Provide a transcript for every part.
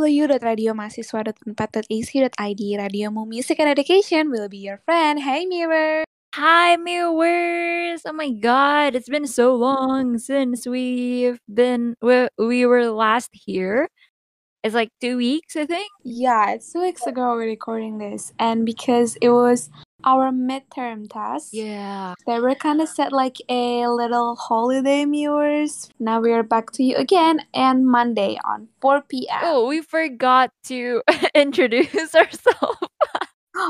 www.radiomahasiswa.4.ac.id Radiomu Music and Education will be your friend. Hey Mirror! Hi, Mirrors! Oh my god, it's been so long since we've been we, we were last here. It's like two weeks, I think. Yeah, it's two weeks ago we're recording this, and because it was our midterm test, Yeah. they were kind of set like a little holiday, viewers. Now we are back to you again, and Monday on 4 p.m. Oh, we forgot to introduce ourselves.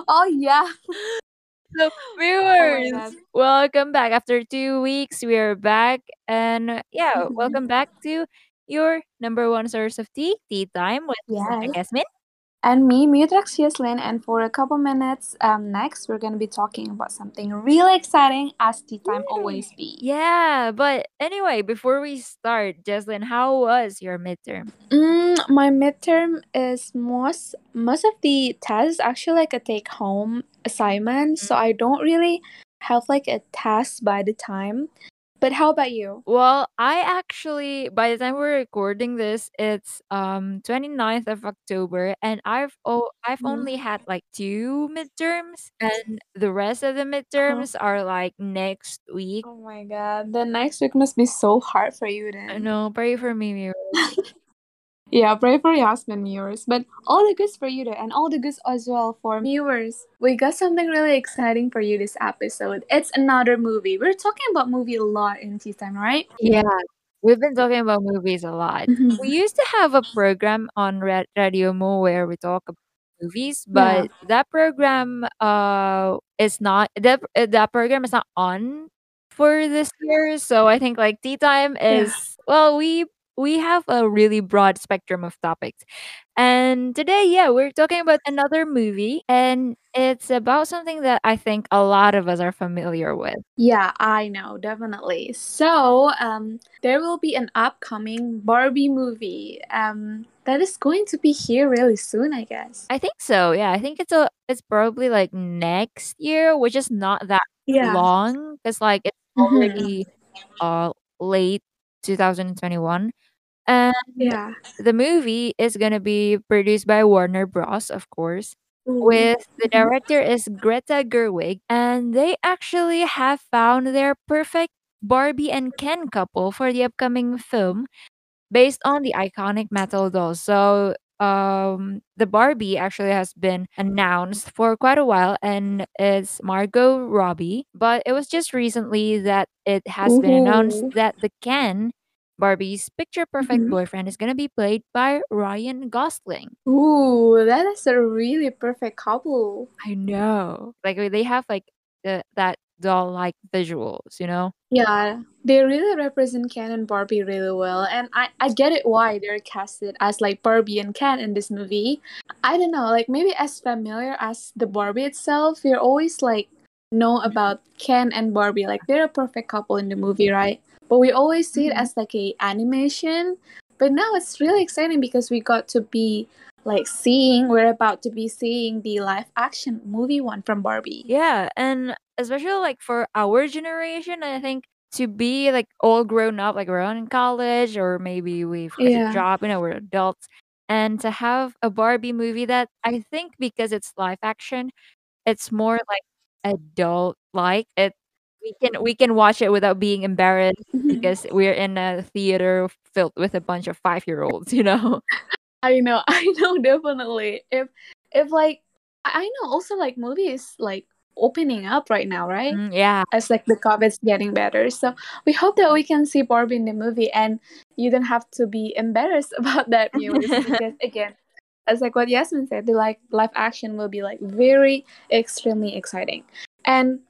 Oh yeah. So, oh viewers, God. welcome back. After two weeks, we are back. And yeah, welcome back to your number one source of tea, Tea Time with Yes. Jasmine. And me, Mutrax Yeslin, and for a couple minutes um, next, we're going to be talking about something really exciting as tea time always be. Yeah, but anyway, before we start, Jaslyn, how was your midterm? Mm, my midterm is most most of the tests actually like a take home assignment, so I don't really have like a test by the time. But how about you? Well, I actually by the time we're recording this, it's um 29th of October and I've oh I've Mhm. only had like two midterms and the rest of the midterms are like next week. Oh my god, the next week must be so hard for you I then. know, pray for me. Yeah, pray for Yasmin viewers. But all the goods for you though, and all the goods as well for viewers. We got something really exciting for you this episode. It's another movie. We're talking about movie a lot in tea time, right? Yeah. We've been talking about movies a lot. Mhm. We used to have a program on Ra- Radio Mo where we talk about movies, Yeah. but that program uh is not that that program is not on for this year. So I think like tea time Yeah. is well we we have a really broad spectrum of topics. And today, yeah, we're talking about another movie and it's about something that I think a lot of us are familiar with. Yeah, I know, definitely. So, um, there will be an upcoming Barbie movie. Um, that is going to be here really soon, I guess. I think so. Yeah, I think it's a it's probably like next year, which is not that Yeah. long because like it's Mhm. already uh late 2021. And Yeah. the movie is gonna be produced by Warner Bros. Of course. Ooh. With the Mhm. director is Greta Gerwig, and they actually have found their perfect Barbie and Ken couple for the upcoming film based on the iconic Mattel dolls. So, um, the Barbie actually has been announced for quite a while, and it's Margot Robbie. But it was just recently that it has been announced Ooh. that the Ken, Barbie's picture perfect Mhm. boyfriend, is gonna be played by Ryan Gosling. Ooh, that is a really perfect couple. I know, like they have like the that doll-like visuals, you know. Yeah, they really represent Ken and Barbie really well, and I I get it why they're casted as like Barbie and Ken in this movie. I don't know, like maybe as familiar as the Barbie itself, we're always like know about Ken and Barbie, like they're a perfect couple in the movie, right? But we always see it Mhm. as like a animation. But now it's really exciting because we got to be like seeing we're about to be seeing the live action movie one from Barbie. Yeah, and especially like for our generation, I think to be like all grown up, like we're in college or maybe we've got a job, you know, we're adults, and to have a Barbie movie that I think because it's live action, it's more like adult like. It we can we can watch it without being embarrassed Mhm. because we're in a theater filled with a bunch of five year olds, you know. I know, I know, definitely. If if like I know also like movies like opening up right now, right? Mm, yeah. As like the COVID's getting better. So we hope that we can see Barbie in the movie and you don't have to be embarrassed about that viewers because again, as like what Yasmin said, the like live action will be like very extremely exciting. And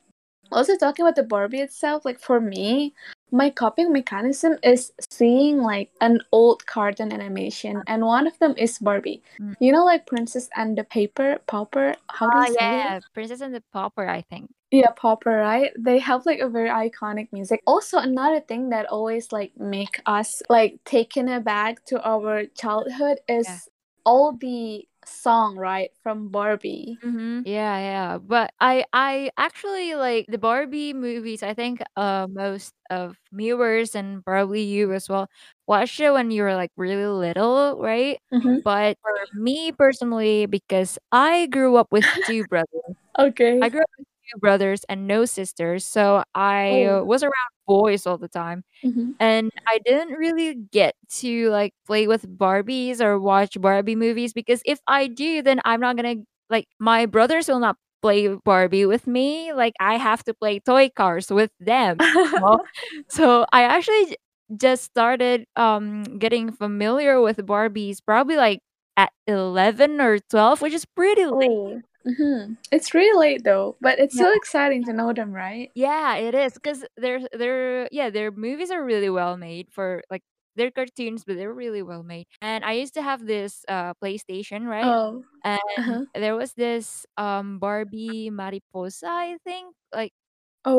also talking about the Barbie itself, like for me, my coping mechanism is seeing like an old cartoon animation, and one of them is Barbie. Mm. You know, like Princess and the Paper Pauper. How do Oh you say yeah, it? Princess and the Pauper, I think. Yeah, Pauper, right? They have like a very iconic music. Also, another thing that always like make us like taken aback to our childhood is Yeah. all the song, right, from Barbie. Mhm. Yeah, yeah. But I I actually like the Barbie movies. I think uh most of viewers and probably you as well watched it when you were like really little, right? Mhm. But for me personally, because I grew up with two brothers. Okay. I grew up with two brothers and no sisters, so I Oh. uh, was around boys all the time. Mhm. And I didn't really get to, like, play with Barbies or watch Barbie movies because if I do, then I'm not gonna like, my brothers will not play Barbie with me, like, I have to play toy cars with them, you know? So, I actually just started, um, getting familiar with Barbies probably, like, at 11 or 12, which is pretty late. Oh. Mhm. It's really late though, but it's Yeah. so exciting to know them, right? Yeah, it is 'cause they're they're yeah, their movies are really well made for like, they're cartoons, but they're really well made. And I used to have this, uh, PlayStation, right? Oh. And Uh-huh. there was this, um, Barbie Mariposa, I think? Like,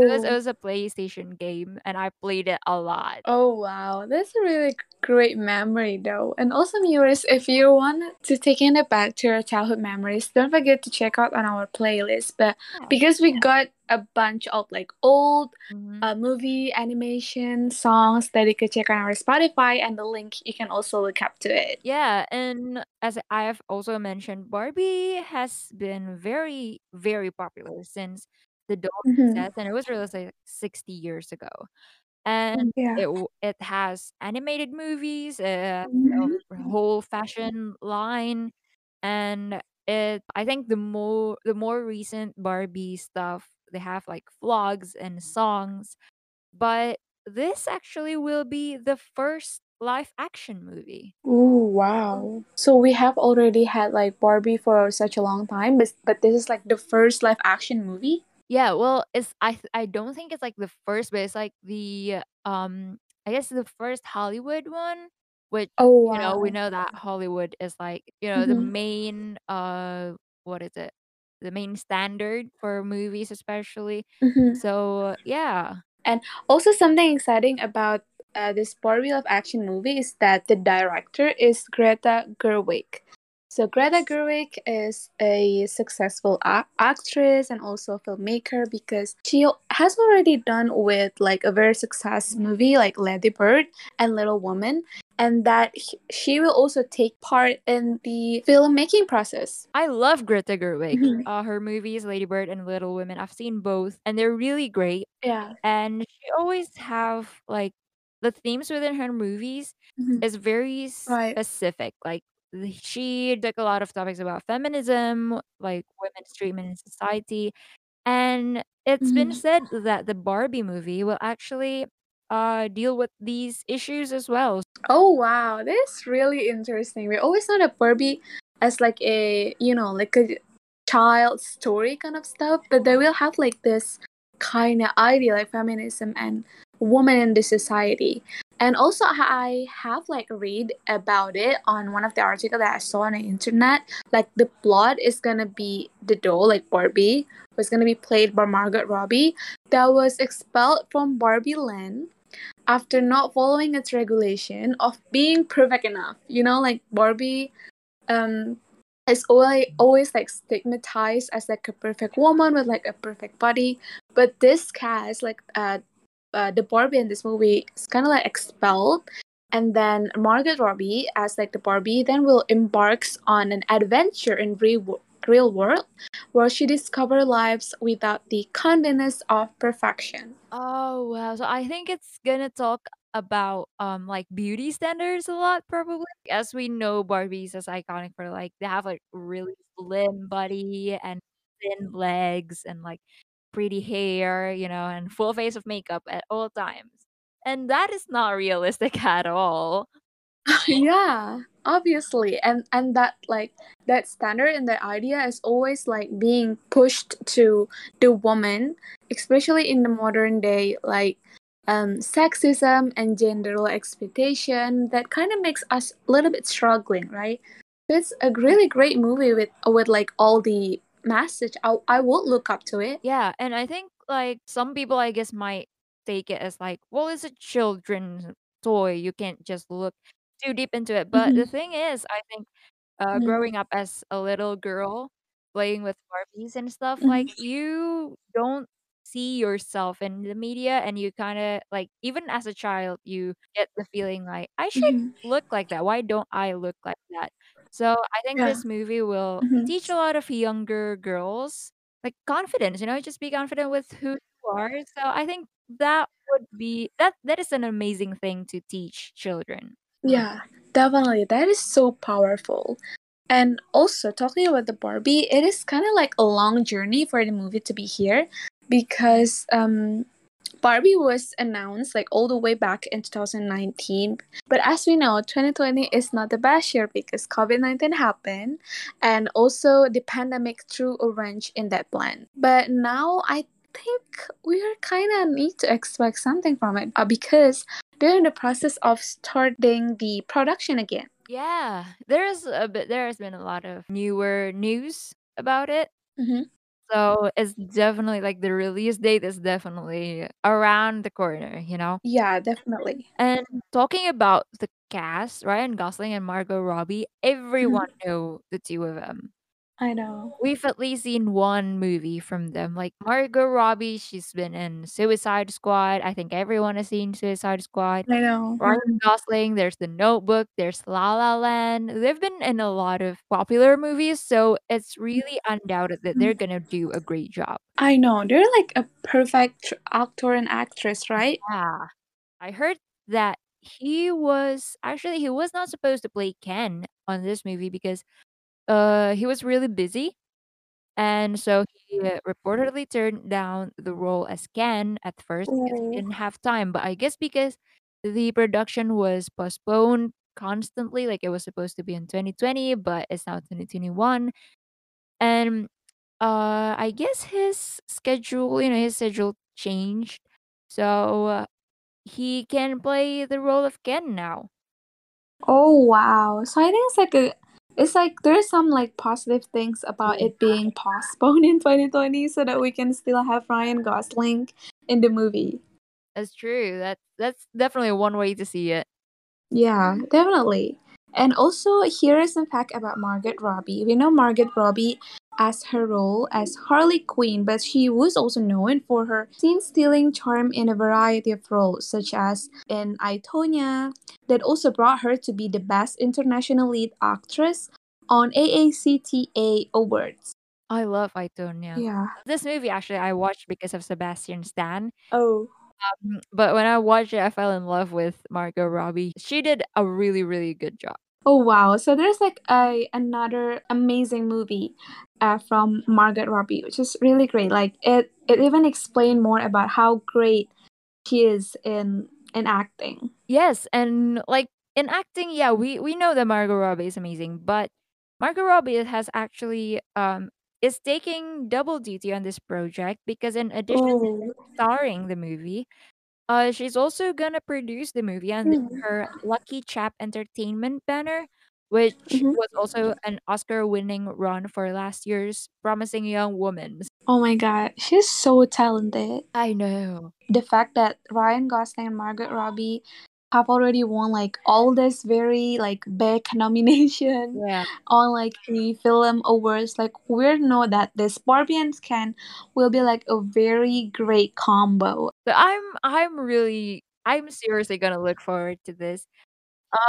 it was it Oh. was a PlayStation game, and I played it a lot. Oh, wow. That's a really g great memory though. And also viewers, if you want to taking it back to your childhood memories, don't forget to check out on our playlist. But Yeah. because we got a bunch of, like, old, Mhm. uh, movie, animation, songs that you could check on our Spotify, and the link, you can also look up to it. Yeah, and as I have also mentioned, Barbie has been very, very popular since the doll Mhm. princess, and it was released, like, 60 years ago. And Mm, yeah. it it has animated movies, has Mhm. a whole fashion line, and it I think the more the more recent Barbie stuff, they have, like, vlogs and songs, but this actually will be the first live action movie. Ooh, wow. So we have already had, like, Barbie for such a long time, but but this is, like, the first live action movie? Yeah, well, it's I th I don't think it's, like, the first, but it's, like, the, um, I guess the first Hollywood one, which, Oh, you know, we wow. know that Hollywood is, like, you know, the Mhm. main, uh, what is it? The main standard for movies especially. Mhm. So, yeah. And also something exciting about, uh, this four wheel of action movie is that the director is Greta Gerwig. So Greta Gerwig is a successful a actress and also a filmmaker because she has already done with, like, a very success movie like Lady Bird and Little Women, and that sh she will also take part in the filmmaking process. I love Greta Gerwig. Mhm. Uh, her movies, Lady Bird and Little Women, I've seen both, and they're really great. Yeah. And she always have, like the themes within her movies Mhm. is very Right. specific, like, the she took a lot of topics about feminism, like, women's treatment in society, and it's been Mhm. said that the Barbie movie will actually, uh, deal with these issues as well. Oh, wow, that's really interesting. We always thought of Barbie as, like, a, you know, like a child story kind of stuff, but they will have, like, this kinda idea, like feminism and woman in the society. And also i have, like, read about it on one of the article that I saw on the internet, like, the plot is gonna be the doll, like Barbie, was gonna be played by Margot Robbie, that was expelled from Barbie Land after not following its regulation of being perfect enough. You know, like, Barbie, um, is alway always, like, stigmatized as, like, a perfect woman with, like, a perfect body, but this cast, like, uh uh, the Barbie in this movie is kinda, like, expelled, and then Margaret Robbie as, like, the Barbie then will embarks on an adventure in real real world, where she discover lives without the convenience of perfection. Oh, wow. So I think it's gonna talk about, um, like, beauty standards a lot probably. As we know, Barbies is iconic for, like they have, like, really slim body and thin legs and, like, pretty hair, you know, and full face of makeup at all times. And that is not realistic at all. Yeah, obviously, and and that, like that standard and that idea is always, like, being pushed to the woman, especially in the modern day, like, um, sexism and gender expectation that kinda makes us a little bit struggling, right? It's a really great movie with with, like, all the message. I I would look up to it. Yeah, and I think, like, some people, I guess, might take it as, like, "Well, it's a children's toy, you can't just look too deep into it." But the Mhm. thing is, I think, uh, Mhm. growing up as a little girl playing with Barbies and stuff, like, Mhm. you don't see yourself in the media and you kinda like, even as a child, you get the feeling like, "I should Mhm. look like that. Why don't I look like that?" So, I think Yeah. this movie will Mhm. teach a lot of younger girls, like, confidence, you know, just be confident with who you are. So, I think that would be that that is an amazing thing to teach children. Yeah, definitely. That is so powerful. And also, talking about the Barbie, it is kind of like a long journey for the movie to be here because um, Barbie was announced like all the way back in 2019. But as we know, 2020 is not the best year because COVID 19 happened and also the pandemic threw a wrench in that plan. But now I think we are kind of need to expect something from it uh, because they're in the process of starting the production again. Yeah, there's a bit there has been a lot of newer news about it. Mm-hmm. So, it's definitely like the release date is definitely around the corner, you know? Yeah, definitely. And talking about the cast, Ryan Gosling and Margot Robbie, everyone Mhm. know the 2 of them. I know. We've at least seen 1 movie from them, like Margot Robbie, she's been in Suicide Squad, I think everyone has seen Suicide Squad. I know. Ryan Gosling, there's The Notebook, there's La La Land, they've been in a lot of popular movies, so it's mm. really undoubted that they're mm. gonna do a great job. I know. They're like a perfect actor and actress, right? Yeah. I heard that he was actually, he was not supposed to play Ken on this movie because, uh, he was really busy, and so he uh, reportedly turned down the role as Ken at first because he Oh. didn't have time, but I guess because the production was postponed constantly, like, it was supposed to be in 2020, but it's now 2021, and, uh, I guess his schedule, you know, his schedule changed, so, uh, he can play the role of Ken now. Oh wow. So I think it's like a it's like there's some like positive things about it being postponed in 2020 so that we can still have Ryan Gosling in the movie. That's true, that that's definitely one way to see it. Yeah, definitely. And also here is some fact about Margot Robbie. We know Margot Robbie as her role as Harley Quinn, but she was also known for her scene-stealing charm in a variety of roles, such as in I Tonya, that also brought her to be the best international lead actress on AACTA Awards. I love I Tonya. Yeah. This movie actually I watched because of Sebastian Stan. Oh. Um, but when I watched it, I fell in love with Margot Robbie. She did a really, really good job. Oh wow! So there's like a another amazing movie, uh, from Margot Robbie, which is really great. Like it, it even explained more about how great she is in in acting. Yes, and like in acting, yeah, we we know that Margot Robbie is amazing, but Margot Robbie has actually um is taking double duty on this project because in addition to Oh. starring the movie, uh, she's also gonna produce the movie under Mm. her Lucky Chap Entertainment banner, which Mhm. was also an Oscar-winning run for last year's Promising Young Woman. Oh my god, she's so talented. I know. The fact that Ryan Gosling and Margot Robbie have already won like all this very like big nomination Yeah. on like the film awards, like we know that the Barbie and Ken will be like a very great combo. So I'm I'm really I'm seriously gonna look forward to this.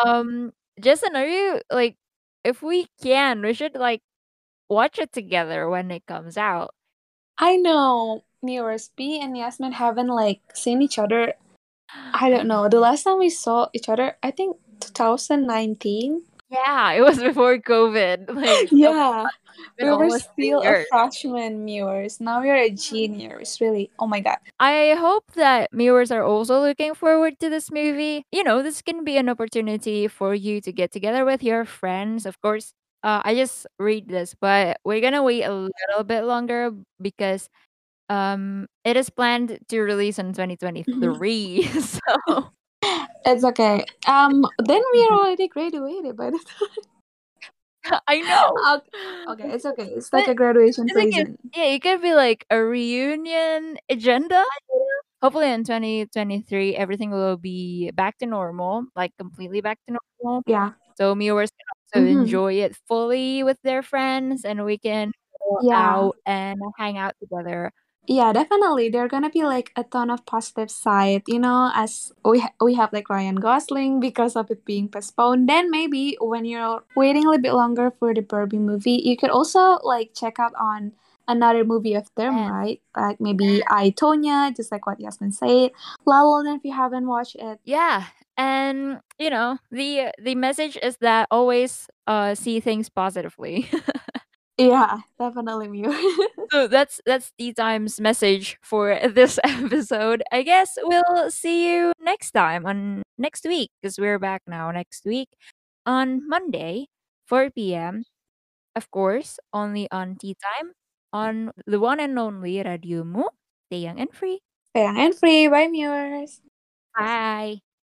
Um, jason are you like if we can, we should like watch it together when it comes out. I know B and Yasmin haven't like seen each other. I don't know. The last time we saw each other, I think 2019. Yeah, it was before COVID. Like Yeah, it's we were still a freshman Mirrors. Now we're a juniors. Really, oh my god. I hope that viewers are also looking forward to this movie. You know, this can be an opportunity for you to get together with your friends. Of course, uh, I just read this, but we're gonna wait a little bit longer because um it is planned to release in Mhm. 2023. so It's okay. Um, then we are already graduated by the time. I know. Ok- Okay, it's okay. It's like But a graduation present. yeah, it could be like a reunion agenda. Hopefully in 2023 everything will be back to normal, like completely back to normal. Yeah. So viewers can to Mhm. enjoy it fully with their friends, and we can go Yeah. out and hang out together. Yeah, definitely. There are gonna be like a ton of positive side, you know, as we ha- we have like Ryan Gosling because of it being postponed. Then maybe when you're waiting a little bit longer for the Barbie movie, you could also like check out on another movie of them, Yeah. right? Like maybe I Tonya, just like what Yasmin said. La La Land if you haven't watched it. Yeah, and you know the the message is that always uh see things positively. Yeah, definitely Mew. so that's that's the time's message for this episode. I guess we'll see you next time on next week because we're back now next week on Monday, 4 p.m. Of course, only on tea time on the one and only Radio Mu. Stay young and free. Stay young and free. Bye, viewers. Bye.